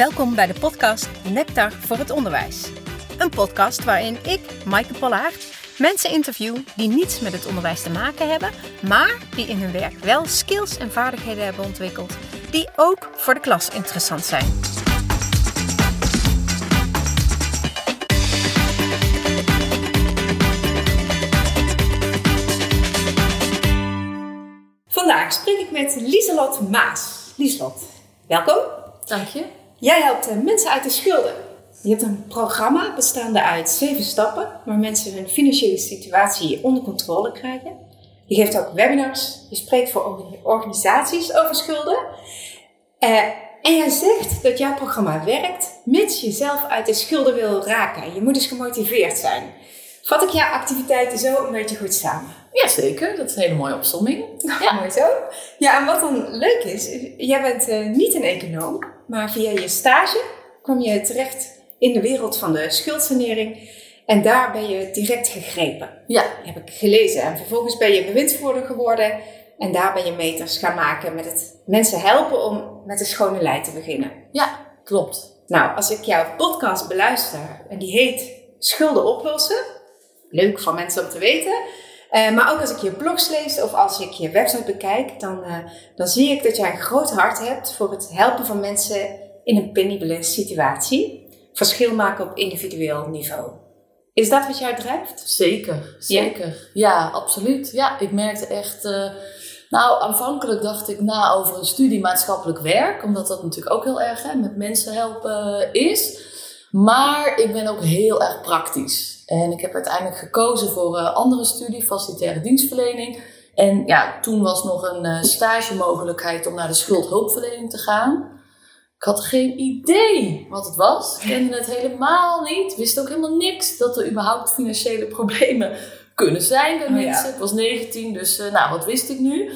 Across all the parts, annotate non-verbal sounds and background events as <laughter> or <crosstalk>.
Welkom bij de podcast Nectar voor het Onderwijs. Een podcast waarin ik, Maaike Pollaert, mensen interview die niets met het onderwijs te maken hebben, maar die in hun werk wel skills en vaardigheden hebben ontwikkeld die ook voor de klas interessant zijn. Vandaag spreek ik met Lieselot Maas. Lieselot, welkom. Dank je. Jij helpt eh, mensen uit de schulden. Je hebt een programma bestaande uit zeven stappen waar mensen hun financiële situatie onder controle krijgen. Je geeft ook webinars, je spreekt voor organisaties over schulden. Uh, en jij zegt dat jouw programma werkt mits je zelf uit de schulden wil raken. Je moet dus gemotiveerd zijn. Vat ik jouw activiteiten zo een beetje goed samen? Jazeker, dat is een hele mooie opsomming. Ja, <laughs> mooi zo. Ja, en wat dan leuk is, jij bent uh, niet een econoom, maar via je stage kwam je terecht in de wereld van de schuldsanering. En daar ben je direct gegrepen. Ja. heb ik gelezen. En vervolgens ben je bewindvoerder geworden. En daar ben je meters gaan maken met het mensen helpen om met een schone lei te beginnen. Ja, klopt. Nou, als ik jouw podcast beluister en die heet Schulden oplossen. Leuk van mensen om te weten. Uh, maar ook als ik je blogs lees of als ik je website bekijk, dan, uh, dan zie ik dat jij een groot hart hebt voor het helpen van mensen in een penibele situatie. Verschil maken op individueel niveau. Is dat wat jou drijft? Zeker, zeker. Ja, absoluut. Ja, ik merkte echt. Uh, nou, aanvankelijk dacht ik na over een studie maatschappelijk werk, omdat dat natuurlijk ook heel erg hè, met mensen helpen is. Maar ik ben ook heel erg praktisch. En ik heb uiteindelijk gekozen voor een andere studie, facilitaire dienstverlening. En ja, toen was nog een uh, stagemogelijkheid om naar de schuldhulpverlening te gaan. Ik had geen idee wat het was. Ik kende het helemaal niet. Wist ook helemaal niks dat er überhaupt financiële problemen kunnen zijn bij oh mensen. Ik was 19, dus uh, nou, wat wist ik nu?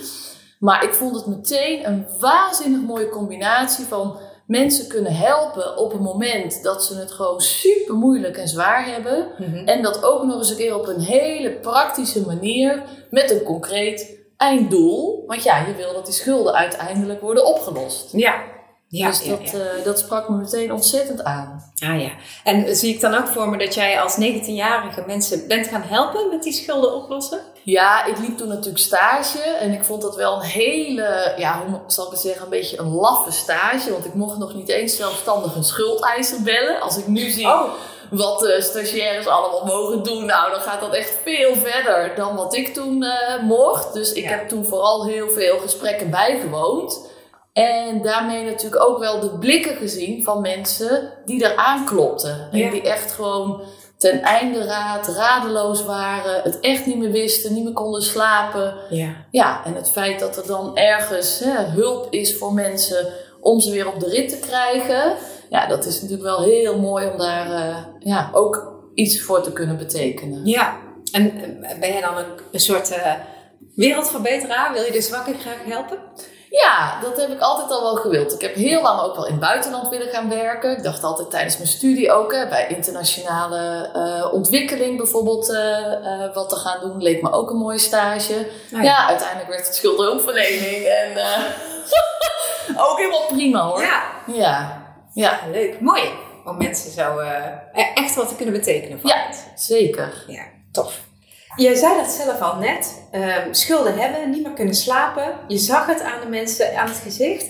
Maar ik vond het meteen een waanzinnig mooie combinatie van mensen kunnen helpen op een moment dat ze het gewoon super moeilijk en zwaar hebben. Mhm. En dat ook nog eens een keer op een hele praktische manier met een concreet einddoel. Want ja, je wil dat die schulden uiteindelijk worden opgelost. Ja. Ja, dus dat, ja, uh, dat sprak me meteen ontzettend aan. Ah ja. En zie ik dan ook voor me dat jij als 19-jarige mensen bent gaan helpen met die schulden oplossen? Ja, ik liep toen natuurlijk stage en ik vond dat wel een hele, ja, hoe zal ik het zeggen, een beetje een laffe stage. Want ik mocht nog niet eens zelfstandig een schuldeiser bellen. Als ik nu zie oh. wat de stagiaires allemaal mogen doen, nou, dan gaat dat echt veel verder dan wat ik toen uh, mocht. Dus ik heb toen vooral heel veel gesprekken bijgewoond. En daarmee natuurlijk ook wel de blikken gezien van mensen die eraan klopten. En die echt gewoon ten einde raad, radeloos waren, het echt niet meer wisten, niet meer konden slapen. Ja, ja en het feit dat er dan ergens hè, hulp is voor mensen om ze weer op de rit te krijgen. Ja, dat is natuurlijk wel heel mooi om daar uh, ja, ook iets voor te kunnen betekenen. Ja, en eh, ben jij dan een, een soort uh, wereldverbeteraar? Wil je de zwakken graag helpen? Ja, dat heb ik altijd al wel gewild. Ik heb heel lang ook wel in het buitenland willen gaan werken. Ik dacht altijd tijdens mijn studie ook hè, bij internationale uh, ontwikkeling bijvoorbeeld uh, uh, wat te gaan doen. Leek me ook een mooie stage. Oh ja. ja. uiteindelijk werd het schuldhulpverlening. En <laughs> ook helemaal prima hoor. Ja. Ja. ja. Leuk. Mooi om mensen zo echt wat te kunnen betekenen voor Ja, zeker. Ja, tof. Je zei dat zelf al net. Uh, schulden hebben, niet meer kunnen slapen. Je zag het aan de mensen, aan het gezicht.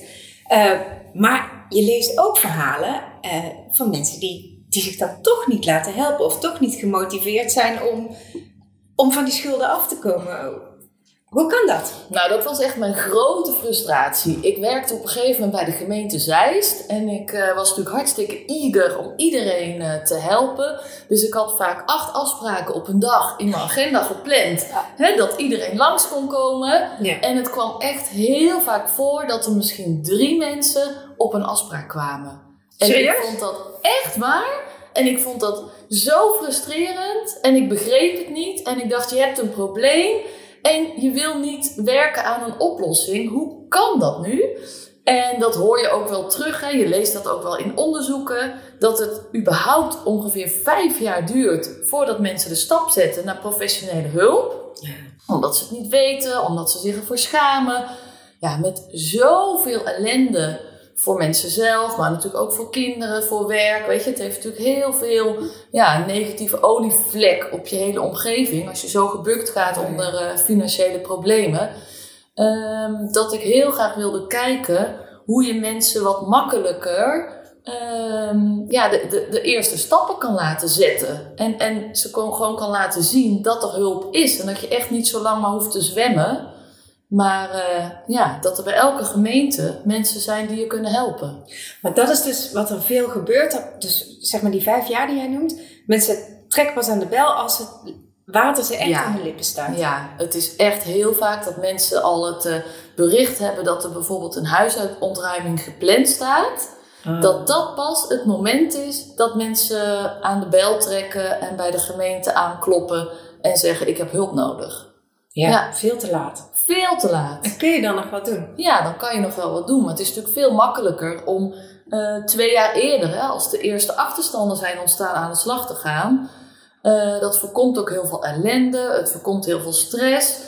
Uh, maar je leest ook verhalen uh, van mensen die, die zich dan toch niet laten helpen. Of toch niet gemotiveerd zijn om, om van die schulden af te komen. Hoe kan dat? Nou, dat was echt mijn grote frustratie. Ik werkte op een gegeven moment bij de gemeente Zeist. En ik uh, was natuurlijk hartstikke eager om iedereen uh, te helpen. Dus ik had vaak acht afspraken op een dag in mijn agenda gepland. Hè, dat iedereen langs kon komen. Ja. En het kwam echt heel vaak voor dat er misschien drie mensen op een afspraak kwamen. En Serieus? ik vond dat echt waar. En ik vond dat zo frustrerend. En ik begreep het niet. En ik dacht, je hebt een probleem. En je wil niet werken aan een oplossing. Hoe kan dat nu? En dat hoor je ook wel terug. Hè? Je leest dat ook wel in onderzoeken. Dat het überhaupt ongeveer vijf jaar duurt voordat mensen de stap zetten naar professionele hulp. Ja. Omdat ze het niet weten, omdat ze zich ervoor schamen. Ja, met zoveel ellende voor mensen zelf, maar natuurlijk ook voor kinderen, voor werk. Weet je, het heeft natuurlijk heel veel ja, negatieve olievlek op je hele omgeving. Als je zo gebukt gaat onder uh, financiële problemen. Um, dat ik heel graag wilde kijken hoe je mensen wat makkelijker um, ja, de, de, de, eerste stappen kan laten zetten. En, en ze gewoon kan laten zien dat er hulp is. En dat je echt niet zo lang maar hoeft te zwemmen. Maar uh, ja, dat er bij elke gemeente mensen zijn die je kunnen helpen. Maar dat is dus wat er veel gebeurt. Dus zeg maar die vijf jaar die jij noemt. Mensen trekken pas aan de bel als het water ze echt ja. aan de lippen staat. Ja, het is echt heel vaak dat mensen al het uh, bericht hebben dat er bijvoorbeeld een huisuitontruiming gepland staat. Ah. Dat dat pas het moment is dat mensen aan de bel trekken en bij de gemeente aankloppen en zeggen: Ik heb hulp nodig. Ja, ja. veel te laat. Veel te laat. En kun je dan nog wat doen? Ja, dan kan je nog wel wat doen. Maar het is natuurlijk veel makkelijker om uh, twee jaar eerder, hè, als de eerste achterstanden zijn ontstaan, aan de slag te gaan. Uh, dat voorkomt ook heel veel ellende, het voorkomt heel veel stress.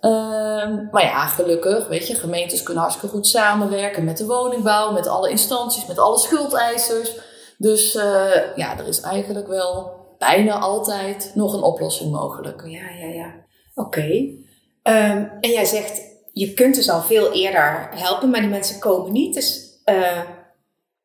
Ehm, maar ja, gelukkig, weet je, gemeentes kunnen hartstikke goed samenwerken met de woningbouw, met alle instanties, met alle schuldeisers. Dus uh, ja, er is eigenlijk wel bijna altijd nog een oplossing mogelijk. Ja, ja, ja. Oké. Um, en jij zegt, je kunt dus al veel eerder helpen, maar die mensen komen niet. Dus uh,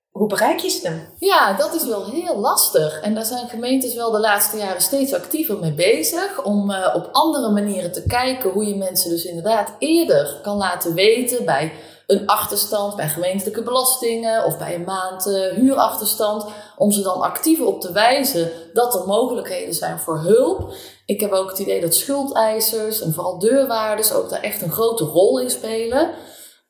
hoe bereik je ze dan? Ja, dat is wel heel lastig. En daar zijn gemeentes wel de laatste jaren steeds actiever mee bezig. Om uh, op andere manieren te kijken hoe je mensen dus inderdaad eerder kan laten weten bij een achterstand, bij gemeentelijke belastingen of bij een maand uh, huurachterstand. Om ze dan actiever op te wijzen dat er mogelijkheden zijn voor hulp. Ik heb ook het idee dat schuldeisers en vooral deurwaarders ook daar echt een grote rol in spelen.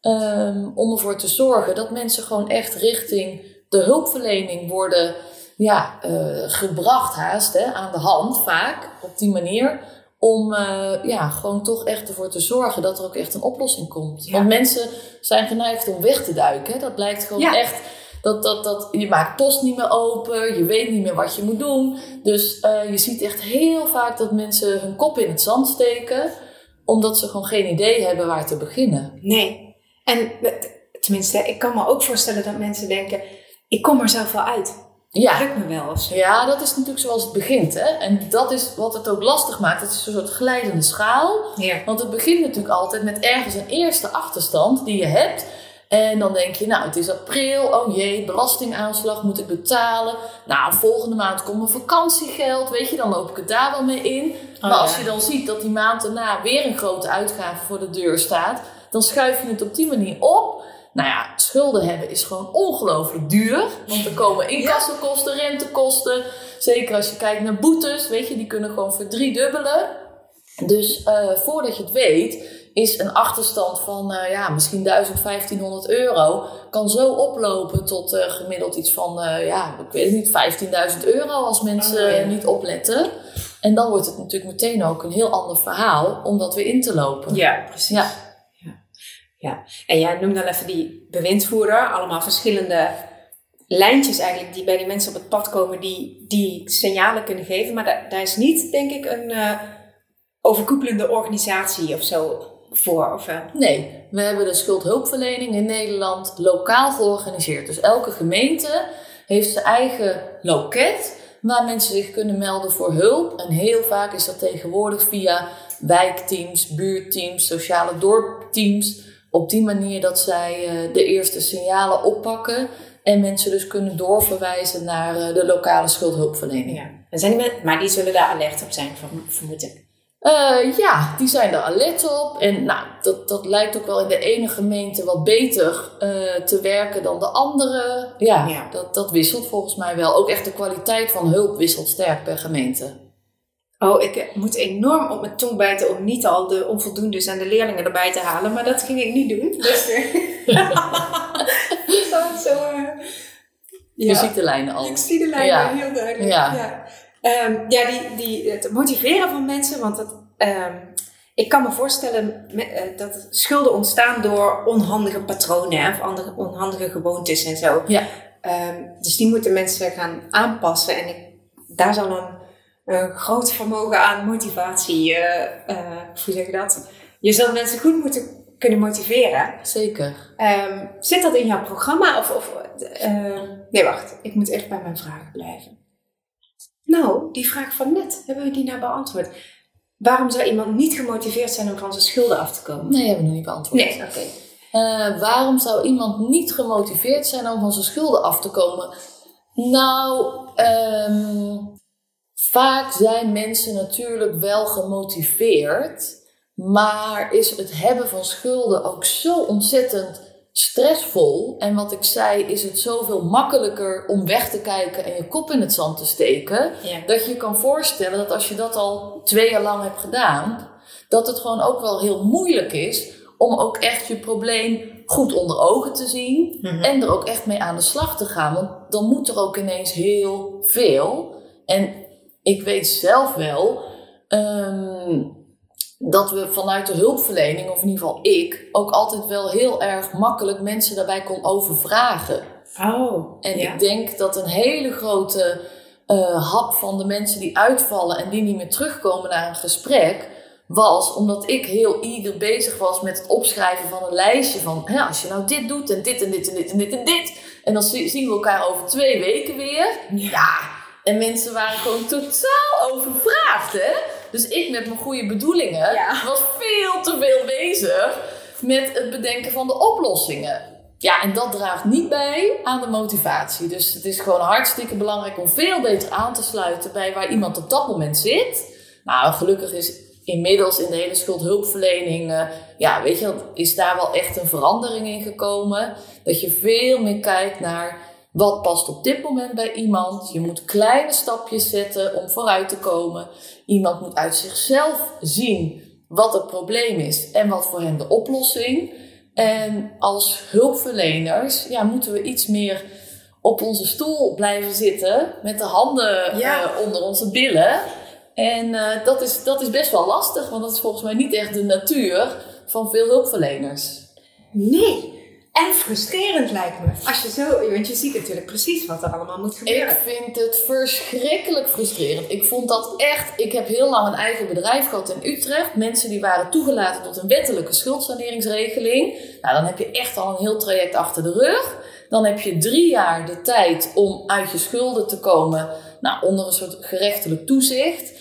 Um, om ervoor te zorgen dat mensen gewoon echt richting de hulpverlening worden ja, uh, gebracht haast, hè, aan de hand vaak, op die manier. Om uh, ja, gewoon toch echt ervoor te zorgen dat er ook echt een oplossing komt. Ja. Want mensen zijn geneigd om weg te duiken. Hè. Dat blijkt gewoon ja. echt dat, dat, dat, je maakt post niet meer open, je weet niet meer wat je moet doen. Dus uh, je ziet echt heel vaak dat mensen hun kop in het zand steken, omdat ze gewoon geen idee hebben waar te beginnen. Nee, en tenminste, ik kan me ook voorstellen dat mensen denken: ik kom er zelf wel uit. Ja. Dat lukt me wel. Of Ja, dat is natuurlijk zoals het begint. Hè? En dat is wat het ook lastig maakt. Het is een soort glijdende schaal. Ja. Want het begint natuurlijk altijd met ergens een eerste achterstand die je hebt. En dan denk je, nou, het is april. Oh jee, belastingaanslag moet ik betalen. Nou, volgende maand komt mijn vakantiegeld. Weet je, dan loop ik het daar wel mee in. Oh, maar als je dan ziet dat die maand daarna weer een grote uitgave voor de deur staat dan schuif je het op die manier op. Nou ja, schulden hebben is gewoon ongelooflijk duur. Want er komen inkassenkosten, rentekosten. Zeker als je kijkt naar boetes, weet je, die kunnen gewoon verdriedubbelen. Dus uh, voordat je het weet, is een achterstand van uh, ja, misschien 1000, 1500 euro. Kan zo oplopen tot uh, gemiddeld iets van, ja, ik weet het niet, 15.000 euro als mensen oh, ja. niet opletten. En dan wordt het natuurlijk meteen ook een heel ander verhaal om dat weer in te lopen. Ja, precies. Ja. Ja, en jij noemt dan even die bewindvoerder, allemaal verschillende lijntjes eigenlijk die bij die mensen op het pad komen die die signalen kunnen geven. Maar daar, daar is niet, denk ik, een overkoepelende organisatie of zo voor. Of, uh... Nee, we hebben de schuldhulpverlening in Nederland lokaal georganiseerd. Dus elke gemeente heeft zijn eigen loket waar mensen zich kunnen melden voor hulp. En heel vaak is dat tegenwoordig via wijkteams, buurtteams, sociale dorpteams op die manier dat zij uh, de eerste signalen oppakken en mensen dus kunnen doorverwijzen naar uh, de lokale schuldhulpverlening. Ja. En zijn die maar die zullen daar alert op zijn, vermoed ik. Uh, ja, die zijn er alert op. En nou, dat, dat lijkt ook wel in de ene gemeente wat beter te werken dan de andere. Ja, ja, Dat, dat wisselt volgens mij wel. Ook echt de kwaliteit van hulp wisselt sterk per gemeente. Oh, ik moet enorm op mijn tong bijten om niet al de onvoldoendes en de leerlingen erbij te halen. Maar dat ging ik niet doen. <laughs> Dus <laughs> <laughs> zo, zo, uh, Je ziet de lijnen al. Ik zie de lijnen ja. heel duidelijk. Ja, ja. Um, ja die, die, het motiveren van mensen. Want het, um, ik kan me voorstellen uh, dat schulden ontstaan door onhandige patronen. Of andere onhandige gewoontes en zo. Ja. Um, dus die moeten mensen gaan aanpassen. En ik, daar zal een een groot vermogen aan motivatie. Uh, uh, hoe zeg je dat? Je zal mensen goed moeten kunnen motiveren. Zeker. Ehm, zit dat in jouw programma? Of, of, eh, nee, wacht. Ik moet echt bij mijn vragen blijven. Nou, die vraag van net, hebben we die nou beantwoord? Waarom zou iemand niet gemotiveerd zijn om van zijn schulden af te komen? Nee, hebben we nog niet beantwoord. Nee, oké. Eh, waarom zou iemand niet gemotiveerd zijn om van zijn schulden af te komen? Nou, ehm, vaak zijn mensen natuurlijk wel gemotiveerd, maar is het hebben van schulden ook zo ontzettend stressvol. En wat ik zei, is het zoveel makkelijker om weg te kijken en je kop in het zand te steken. Ja. Dat je kan voorstellen dat als je dat al twee jaar lang hebt gedaan, dat het gewoon ook wel heel moeilijk is om ook echt je probleem goed onder ogen te zien Mhm. en er ook echt mee aan de slag te gaan. Want dan moet er ook ineens heel veel. En ik weet zelf wel ehm, dat we vanuit de hulpverlening, of in ieder geval ik, ook altijd wel heel erg makkelijk mensen daarbij kon overvragen. Oh, En ja. ik denk dat een hele grote eh, hap van de mensen die uitvallen en die niet meer terugkomen naar een gesprek, was omdat ik heel eager bezig was met het opschrijven van een lijstje van hè, als je nou dit doet en dit en dit en dit en dit en dit. En dan zi- zien we elkaar over twee weken weer. Ja, en mensen waren gewoon totaal overvraagd, hè? Dus ik met mijn goede bedoelingen Ja. was veel te veel bezig met het bedenken van de oplossingen. Ja, en dat draagt niet bij aan de motivatie. Dus het is gewoon hartstikke belangrijk om veel beter aan te sluiten bij waar iemand op dat moment zit. Nou, gelukkig is inmiddels in de hele schuldhulpverlening, eh, ja, weet je, is daar wel echt een verandering in gekomen. Dat je veel meer kijkt naar wat past op dit moment bij iemand. Je moet kleine stapjes zetten om vooruit te komen. Iemand moet uit zichzelf zien wat het probleem is en wat voor hem de oplossing. En als hulpverleners ja, moeten we iets meer op onze stoel blijven zitten met de handen Ja. eh, onder onze billen. En eh, dat, is, dat is best wel lastig, want dat is volgens mij niet echt de natuur van veel hulpverleners. Nee. En frustrerend lijkt me. Als je zo, want je ziet natuurlijk precies wat er allemaal moet Ik gebeuren. vind het verschrikkelijk frustrerend. Ik vond dat echt. Ik heb heel lang een eigen bedrijf gehad in Utrecht. Mensen die waren toegelaten tot een wettelijke schuldsaneringsregeling. Nou, dan heb je echt al een heel traject achter de rug. Dan heb je drie jaar de tijd om uit je schulden te komen. Nou, onder een soort gerechtelijk toezicht.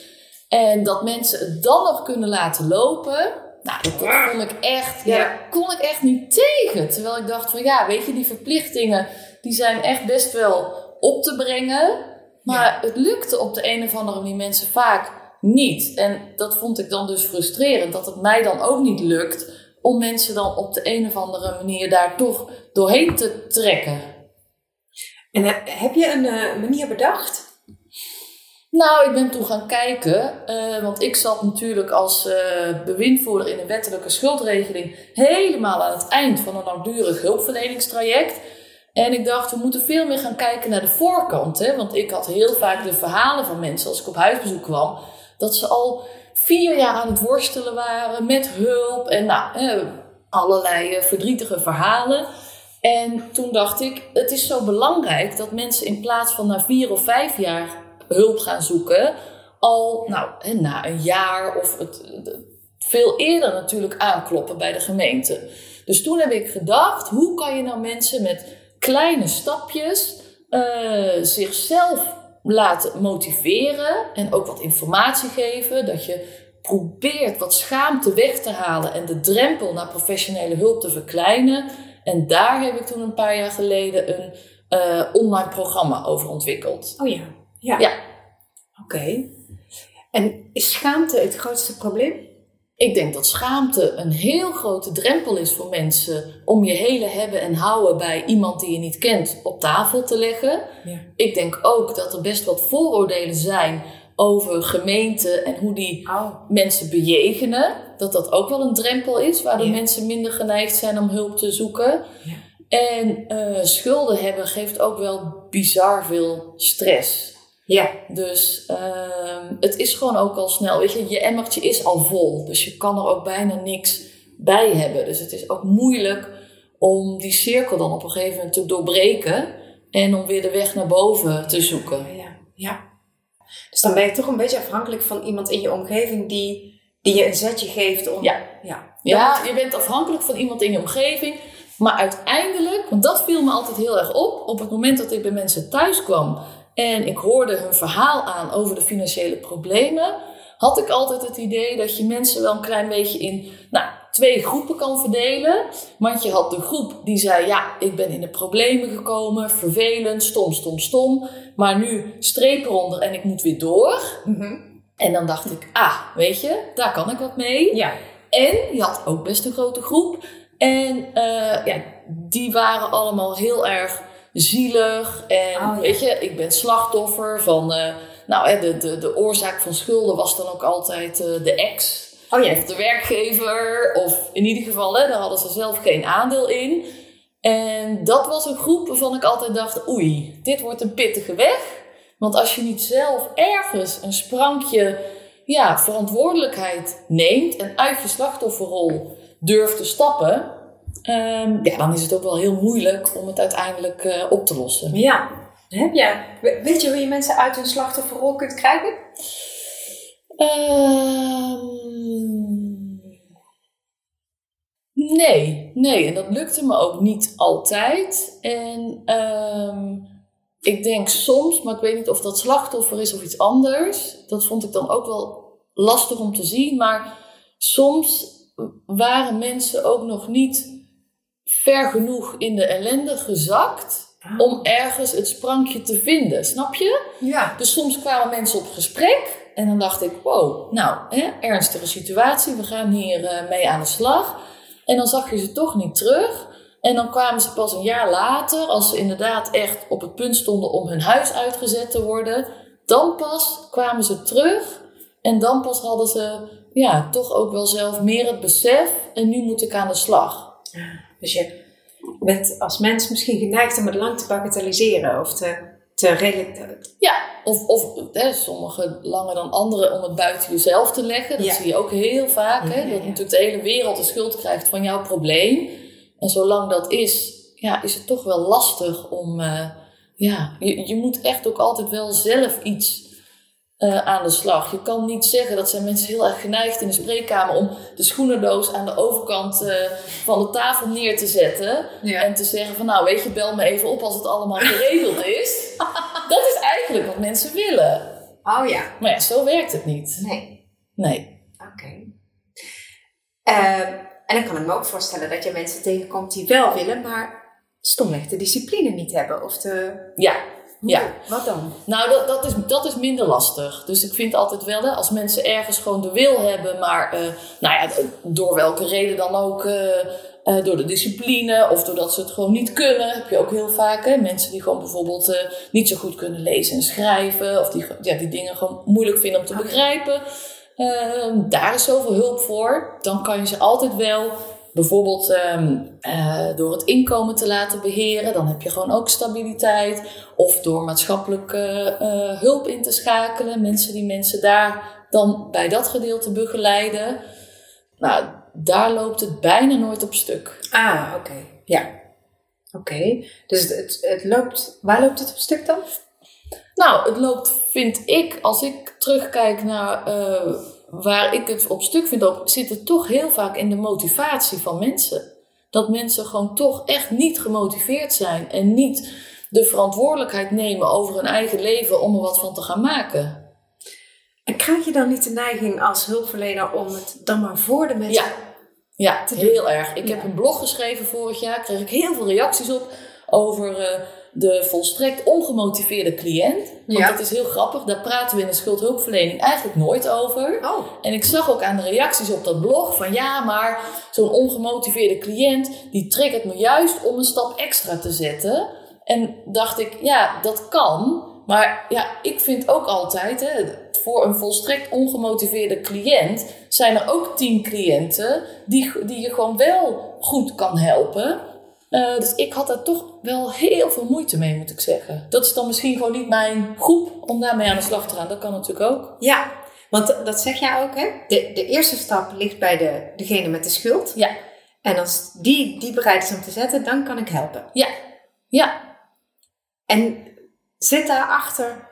En dat mensen het dan nog kunnen laten lopen. Nou, dat, dat kon ik echt, ja, kon ik echt niet tegen. Terwijl ik dacht van ja, weet je, die verplichtingen die zijn echt best wel op te brengen. Maar het lukte op de een of andere manier mensen vaak niet. En dat vond ik dan dus frustrerend. Dat het mij dan ook niet lukt om mensen dan op de een of andere manier daar toch doorheen te trekken. En eh, heb je een eh, manier bedacht? Nou, ik ben toen gaan kijken, eh, want ik zat natuurlijk als eh, bewindvoerder in een wettelijke schuldregeling helemaal aan het eind van een langdurig hulpverleningstraject. En ik dacht, we moeten veel meer gaan kijken naar de voorkant. Hè? Want ik had heel vaak de verhalen van mensen als ik op huisbezoek kwam, dat ze al vier jaar aan het worstelen waren met hulp en nou, allerlei eh, verdrietige verhalen. En toen dacht ik, het is zo belangrijk dat mensen in plaats van na vier of vijf jaar hulp gaan zoeken, al nou, na een jaar of het- veel eerder natuurlijk aankloppen bij de gemeente. Dus toen heb ik gedacht, hoe kan je nou mensen met kleine stapjes eh, zichzelf laten motiveren en ook wat informatie geven, dat je probeert wat schaamte weg te halen en de drempel naar professionele hulp te verkleinen. En daar heb ik toen een paar jaar geleden een eh, online programma over ontwikkeld. Oh ja. Ja. Ja. Oké. En is schaamte het grootste probleem? Ik denk dat schaamte een heel grote drempel is voor mensen om je hele hebben en houden bij iemand die je niet kent op tafel te leggen. Ja. Ik denk ook dat er best wat vooroordelen zijn over gemeenten en hoe die Oh. mensen bejegenen. Dat dat ook wel een drempel is, waardoor Ja. mensen minder geneigd zijn om hulp te zoeken. Ja. En eh, schulden hebben geeft ook wel bizar veel stress. Ja. Dus ehm, het is gewoon ook al snel. Weet je, je emmertje is al vol. Dus je kan er ook bijna niks bij hebben. Dus het is ook moeilijk om die cirkel dan op een gegeven moment te doorbreken. En om weer de weg naar boven te zoeken. Ja. ja. Dus dan ben je toch een beetje afhankelijk van iemand in je omgeving die, die je een zetje geeft om... Ja. Ja. Ja, je bent afhankelijk van iemand in je omgeving. Maar uiteindelijk, want dat viel me altijd heel erg op, op het moment dat ik bij mensen thuis kwam en ik hoorde hun verhaal aan over de financiële problemen, had ik altijd het idee dat je mensen wel een klein beetje in nou, twee groepen kan verdelen. Want je had de groep die zei: Ja, ik ben in de problemen gekomen, vervelend, stom, stom, stom. Maar nu streep eronder en ik moet weer door. Mhm. En dan dacht ik: Ah, weet je, daar kan ik wat mee. Ja. En je had ook best een grote groep. En eh, ja, die waren allemaal heel erg zielig. En Oh, ja. weet je, ik ben slachtoffer van. eh, nou, de, de, de oorzaak van schulden was dan ook altijd eh, de ex. Oh ja. Of de werkgever. Of in ieder geval, hè, daar hadden ze zelf geen aandeel in. En dat was een groep waarvan ik altijd dacht: oei, dit wordt een pittige weg. Want als je niet zelf ergens een sprankje ja, verantwoordelijkheid neemt en uit je slachtofferrol durft te stappen, ehm, ja, dan is het ook wel heel moeilijk om het uiteindelijk eh, op te lossen. Ja. Heb jij, we- weet je hoe je mensen uit hun slachtofferrol kunt krijgen? Ehm, nee, nee. En dat lukte me ook niet altijd. En ehm, ik denk soms, maar ik weet niet of dat slachtoffer is of iets anders. Dat vond ik dan ook wel lastig om te zien. Maar soms waren mensen ook nog niet ver genoeg in de ellende gezakt om ergens het sprankje te vinden. Snap je? Ja. Dus soms kwamen mensen op gesprek en dan dacht ik, wow, nou, hè, ernstige situatie, we gaan hier eh, mee aan de slag. En dan zag je ze toch niet terug. En dan kwamen ze pas een jaar later, als ze inderdaad echt op het punt stonden om hun huis uitgezet te worden. Dan pas kwamen ze terug en dan pas hadden ze ja, toch ook wel zelf meer het besef. En nu moet ik aan de slag. Dus je bent als mens misschien geneigd om het lang te bagatelliseren of te, te Ja, of, of hè, sommigen langer dan anderen om het buiten jezelf te leggen. Dat Ja. zie je ook heel vaak. Hè? Dat natuurlijk de hele wereld de schuld krijgt van jouw probleem. En zolang dat is, ja, is het toch wel lastig om... eh, ja, je, je moet echt ook altijd wel zelf iets eh, aan de slag. Je kan niet zeggen, dat zijn mensen heel erg geneigd in de spreekkamer... om de schoenendoos aan de overkant eh, van de tafel neer te zetten... Ja. En te zeggen van nou weet je, bel me even op als het allemaal geregeld is. <laughs> dat is eigenlijk wat mensen willen. Oh ja. Maar ja, zo werkt het niet. Nee. Nee. Oké. Ehm, en dan kan ik me ook voorstellen dat je mensen tegenkomt die wel willen, maar stomweg de discipline niet hebben. Of de... Ja, ja. Wat dan? Nou, dat, dat, is, dat is minder lastig. Dus ik vind altijd wel, hè, als mensen ergens gewoon de wil hebben, maar eh, nou ja, door welke reden dan ook, eh, eh, door de discipline of doordat ze het gewoon niet kunnen, heb je ook heel vaak hè, mensen die gewoon bijvoorbeeld niet zo goed kunnen lezen en schrijven, of die, ja, die dingen gewoon moeilijk vinden om te begrijpen. Ehm, daar is zoveel hulp voor. Dan kan je ze altijd wel bijvoorbeeld ehm, eh, door het inkomen te laten beheren. Dan heb je gewoon ook stabiliteit. Of door maatschappelijke eh, hulp in te schakelen. Mensen die mensen daar dan bij dat gedeelte begeleiden. Nou, daar loopt het bijna nooit op stuk. Ah, oké. Ja. Oké. Dus het, het, het loopt... Waar loopt het op stuk dan? Nou, het loopt, vind ik, als ik terugkijk naar eh, waar ik het op stuk vind, ook, zit het toch heel vaak in de motivatie van mensen. Dat mensen gewoon toch echt niet gemotiveerd zijn en niet de verantwoordelijkheid nemen over hun eigen leven om er wat van te gaan maken. En krijg je dan niet de neiging als hulpverlener om het dan maar voor de mensen... Ja, ja heel erg. Ik Ja. heb een blog geschreven vorig jaar, kreeg ik heel veel reacties op over eh, de volstrekt ongemotiveerde cliënt. Want Ja. dat is heel grappig, daar praten we in de schuldhulpverlening eigenlijk nooit over. Oh. En ik zag ook aan de reacties op dat blog van ja, maar zo'n ongemotiveerde cliënt die triggert me juist om een stap extra te zetten. En dacht ik, ja, dat kan. Maar ja, ik vind ook altijd, hè, voor een volstrekt ongemotiveerde cliënt zijn er ook tien cliënten die, die je gewoon wel goed kan helpen. Eh, dus ik had daar toch wel heel veel moeite mee, moet ik zeggen. Dat is dan misschien gewoon niet mijn groep om daarmee aan de slag te gaan. Dat kan natuurlijk ook. Ja, want dat zeg jij ook, hè? De, de eerste stap ligt bij de, degene met de schuld. Ja, En als die, die bereid is om te zetten, dan kan ik helpen. ja, ja. En zit daarachter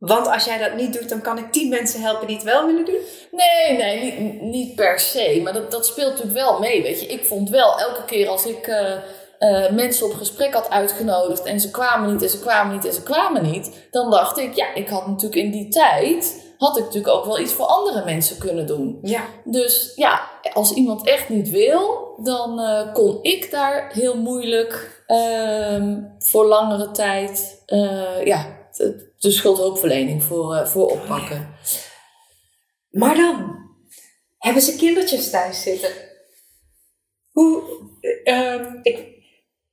Want als jij dat niet doet, dan kan ik tien mensen helpen die het wel willen doen? Nee, nee, niet, niet per se. Maar dat, dat speelt natuurlijk wel mee, weet je. Ik vond wel elke keer als ik uh, uh, mensen op gesprek had uitgenodigd... en ze kwamen niet en ze kwamen niet en ze kwamen niet... dan dacht ik, ja, ik had natuurlijk in die tijd... had ik natuurlijk ook wel iets voor andere mensen kunnen doen. Ja. Dus ja, als iemand echt niet wil... dan uh, kon ik daar heel moeilijk ehm, voor langere tijd... ja, de schuldhulpverlening voor, uh, voor oppakken. Maar dan hebben ze kindertjes thuis zitten. Hoe, uh, ik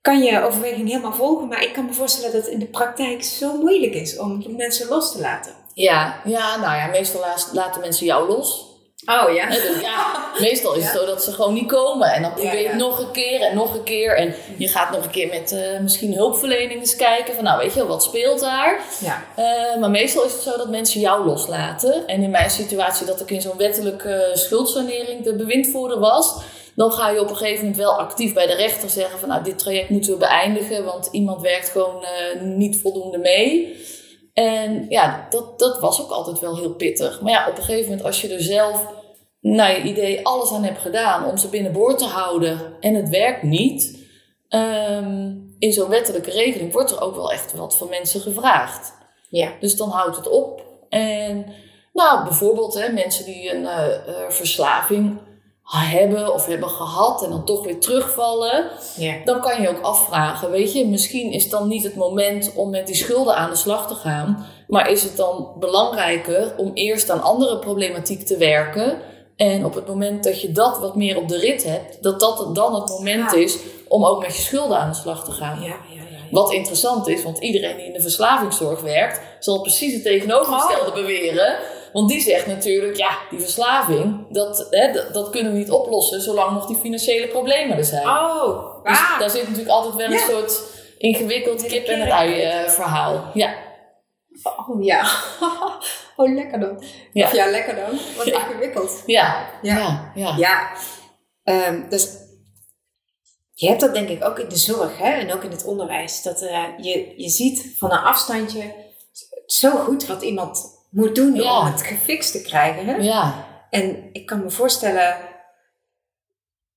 kan je overweging helemaal volgen, maar ik kan me voorstellen dat het in de praktijk zo moeilijk is om mensen los te laten. Ja, ja nou ja, meestal laten mensen jou los. Oh ja. Dus ja, meestal is het zo dat ze gewoon niet komen. En dan probeer je het nog een keer en nog een keer. En je gaat nog een keer met uh, misschien hulpverlening eens kijken. Van nou, weet je wat speelt daar? Ja. Uh, maar meestal is het zo dat mensen jou loslaten. En in mijn situatie dat ik in zo'n wettelijke schuldsanering de bewindvoerder was. Dan ga je op een gegeven moment wel actief bij de rechter zeggen van nou, dit traject moeten we beëindigen. Want iemand werkt gewoon uh, niet voldoende mee. En ja, dat, dat was ook altijd wel heel pittig. Maar ja, op een gegeven moment als je er zelf naar je idee alles aan hebt gedaan om ze binnenboord te houden en het werkt niet, um, in zo'n wettelijke regeling wordt er ook wel echt wat van mensen gevraagd. Ja. Dus dan houdt het op. En nou, bijvoorbeeld hè, mensen die een uh, uh, verslaving hebben of hebben gehad en dan toch weer terugvallen, ja. dan kan je ook afvragen, weet je, misschien is dan niet het moment om met die schulden aan de slag te gaan, maar is het dan belangrijker om eerst aan andere problematiek te werken en op het moment dat je dat wat meer op de rit hebt, dat dat dan het moment Ja. is om ook met je schulden aan de slag te gaan. Ja, ja, ja. ja. Wat interessant is, want iedereen die in de verslavingszorg werkt, zal precies het tegenovergestelde beweren. Want die zegt natuurlijk, ja, die verslaving, dat, hè, dat, dat kunnen we niet oplossen zolang nog die financiële problemen er zijn. Oh, Dus ah. daar zit natuurlijk altijd wel een Ja. soort ingewikkeld kip en het ei eh, verhaal. Ja, Oh ja. <laughs> Oh, lekker dan. Ja. Of ja, lekker dan. Wat Ja. ingewikkeld. ja, Ja. ja, ja. Ja. Ehm, dus je hebt dat denk ik ook in de zorg hè? en ook in het onderwijs. Dat eh, je, je ziet van een afstandje zo goed wat iemand moet doen Ja. om het gefixt te krijgen. Hè? ja. En ik kan me voorstellen,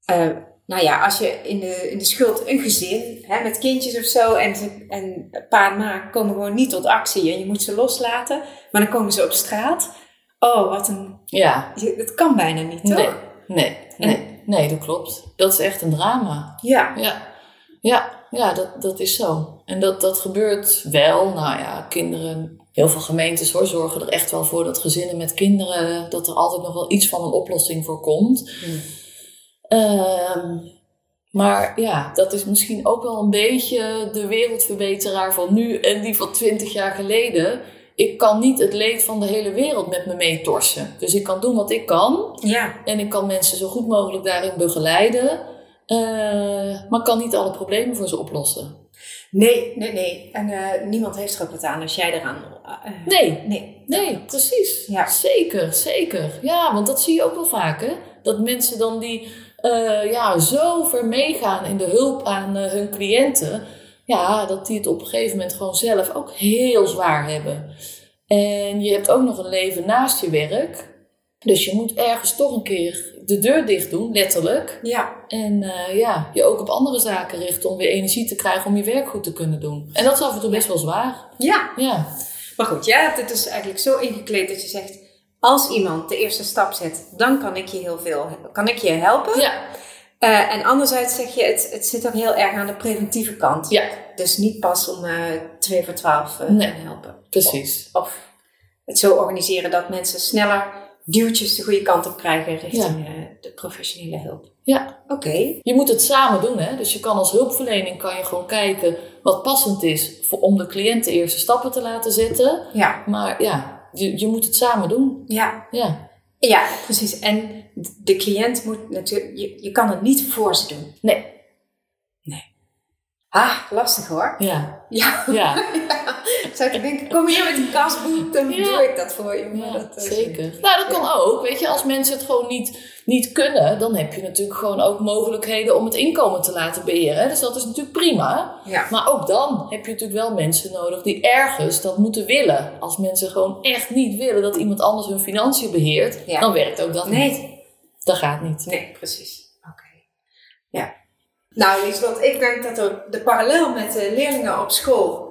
eh, nou ja, als je in de, in de schuld een gezin hè, met kindjes of zo en, ze, en pa en ma komen gewoon niet tot actie en je moet ze loslaten, maar dan komen ze op straat. Oh, wat een. ja. Dat kan bijna niet, toch? Nee, nee, nee, nee, dat klopt. Dat is echt een drama. Ja. Ja, ja, ja dat, dat is zo. En dat, dat gebeurt wel. Nou ja, kinderen, heel veel gemeentes hoor, zorgen er echt wel voor dat gezinnen met kinderen, dat er altijd nog wel iets van een oplossing voor komt. Hmm. Ehm, maar ja, dat is misschien ook wel een beetje de wereldverbeteraar van nu en die van twintig jaar geleden. Ik kan niet het leed van de hele wereld met me meetorsen. Dus ik kan doen wat ik kan. Ja. En ik kan mensen zo goed mogelijk daarin begeleiden. Eh, maar kan niet alle problemen voor ze oplossen. Nee, nee, nee. En eh, niemand heeft er ook wat aan als jij eraan. eh, Nee, nee. nee, precies. Ja. Zeker, zeker. Ja, want dat zie je ook wel vaak, hè? Dat mensen dan die ja, zo ver meegaan in de hulp aan hun cliënten... Ja, dat die het op een gegeven moment gewoon zelf ook heel zwaar hebben. En je hebt ook nog een leven naast je werk. Dus je moet ergens toch een keer de deur dicht doen, letterlijk. Ja. En eh, ja, je ook op andere zaken richten om weer energie te krijgen om je werk goed te kunnen doen. En dat is af en toe best wel zwaar. Ja. Ja, Maar goed, jij hebt het dus eigenlijk zo ingekleed dat je zegt. Als iemand de eerste stap zet, dan kan ik je heel veel, kan ik je helpen. ja, Eh, en anderzijds zeg je, het, het zit ook heel erg aan de preventieve kant. ja Dus niet pas om eh 2 voor 12 eh, Nee. helpen. precies. Of het zo organiseren dat mensen sneller duwtjes de goede kant op krijgen richting eh, de professionele hulp. Ja. Oké. Je moet het samen doen, hè? Dus je kan als hulpverlening kan je gewoon kijken wat passend is voor, om de cliënt de eerste stappen te laten zetten. Ja. Maar ja, je, je moet het samen doen. Ja. Ja, ja, precies. En de cliënt moet natuurlijk, je, je kan het niet voor ze doen. nee, Ah, lastig hoor. ja, Ja. ja. <laughs> Zou ik denken, kom hier met een kasboek, dan Ja. doe ik dat voor je. Maar Ja, dat is- zeker. Nou, dat kan ook. Weet je, als mensen het gewoon niet, niet kunnen, dan heb je natuurlijk gewoon ook mogelijkheden om het inkomen te laten beheren. Dus dat is natuurlijk prima. Ja. Maar ook dan heb je natuurlijk wel mensen nodig die ergens dat moeten willen. Als mensen gewoon echt niet willen dat iemand anders hun financiën beheert, dan werkt ook dat niet. Nee, Dat gaat niet. nee, precies. Oké. Ja. Nou, Liesbeth, ik denk dat er de parallel met de leerlingen op school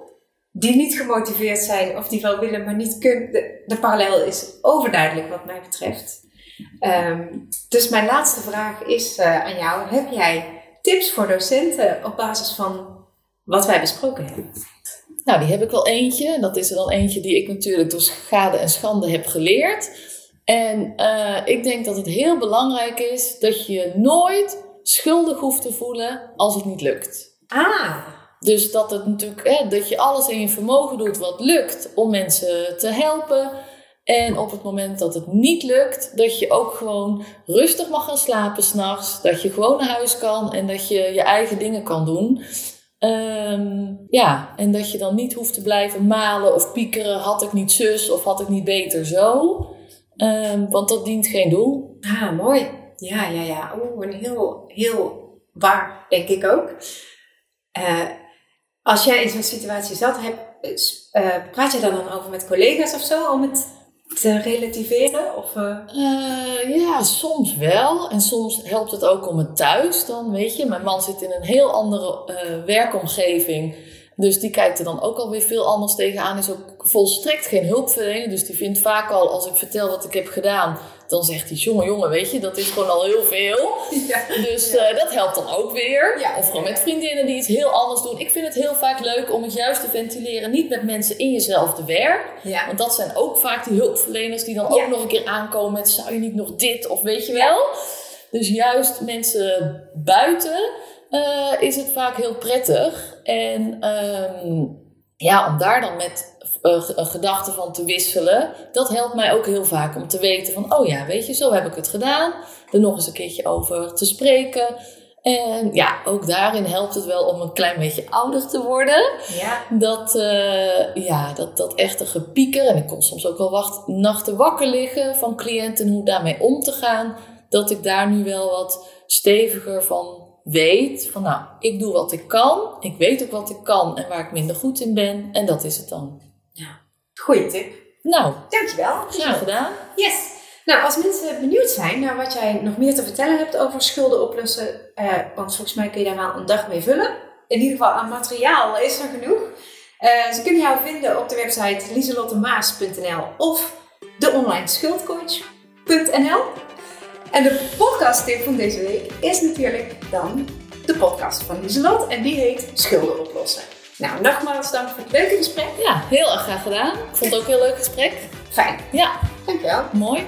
die niet gemotiveerd zijn of die wel willen, maar niet kunnen, de, parallel is overduidelijk wat mij betreft. Ehm, dus mijn laatste vraag is eh, aan jou. Heb jij tips voor docenten op basis van wat wij besproken hebben? Nou, die heb ik wel eentje. En dat is er dan eentje die ik natuurlijk door schade en schande heb geleerd. En eh, ik denk dat het heel belangrijk is dat je nooit schuldig hoeft te voelen als het niet lukt. Ah, Dus dat, het natuurlijk, hè, dat je alles in je vermogen doet wat lukt om mensen te helpen. En op het moment dat het niet lukt, dat je ook gewoon rustig mag gaan slapen s'nachts. Dat je gewoon naar huis kan en dat je je eigen dingen kan doen. Ehm, ja, en dat je dan niet hoeft te blijven malen of piekeren. Had ik niet zus of had ik niet beter zo? Ehm, want dat dient geen doel. ah mooi. Ja, ja, ja. Oeh, een heel, heel waar, denk ik ook. Eh, als jij in zo'n situatie zat, heb, eh, praat je daar dan over met collega's of zo om het te relativeren? Of, eh, ja, soms wel. En soms helpt het ook om het thuis dan, weet je. Mijn man zit in een heel andere werkomgeving. Dus die kijkt er dan ook alweer veel anders tegenaan. Is ook volstrekt geen hulpverlener. Dus die vindt vaak al, als ik vertel wat ik heb gedaan... dan zegt hij, jongen, jongen, weet je, dat is gewoon al heel veel. <laughs> ja. Dus eh, dat helpt dan ook weer. Ja. Of gewoon met vriendinnen die iets heel anders doen. Ik vind het heel vaak leuk om het juist te ventileren. Niet met mensen in jezelfde werk. Ja. Want dat zijn ook vaak die hulpverleners die dan ook nog een keer aankomen met zou je niet nog dit of weet je wel. Dus juist mensen buiten eh, is het vaak heel prettig. En ehm, ja, om daar dan met eh, g- een gedachte van te wisselen, dat helpt mij ook heel vaak om te weten van, oh ja, weet je, zo heb ik het gedaan. Er nog eens een keertje over te spreken. En ja, ook daarin helpt het wel om een klein beetje ouder te worden. Ja. Dat, eh, ja, dat, dat echte gepieker, en ik kon soms ook wel wacht, nachten wakker liggen van cliënten, hoe daarmee om te gaan, dat ik daar nu wel wat steviger van weet. Van nou, ik doe wat ik kan, ik weet ook wat ik kan en waar ik minder goed in ben, en dat is het dan. Goeie tip. Nou, Dankjewel. graag gedaan. Yes. Nou, als mensen benieuwd zijn naar wat jij nog meer te vertellen hebt over schulden oplossen, eh, want volgens mij kun je daar wel een dag mee vullen. In ieder geval aan materiaal is er genoeg. Eh, ze kunnen jou vinden op de website lieselottemaas.nl of deonlineschuldcoach.nl. En de podcasttip van deze week is natuurlijk dan de podcast van Lieselot. En die heet Schulden oplossen. Nou, nogmaals dank voor het leuke gesprek. Ja, heel erg graag gedaan. Ik vond het ook een heel leuk gesprek. Fijn. Ja. Dankjewel. Mooi.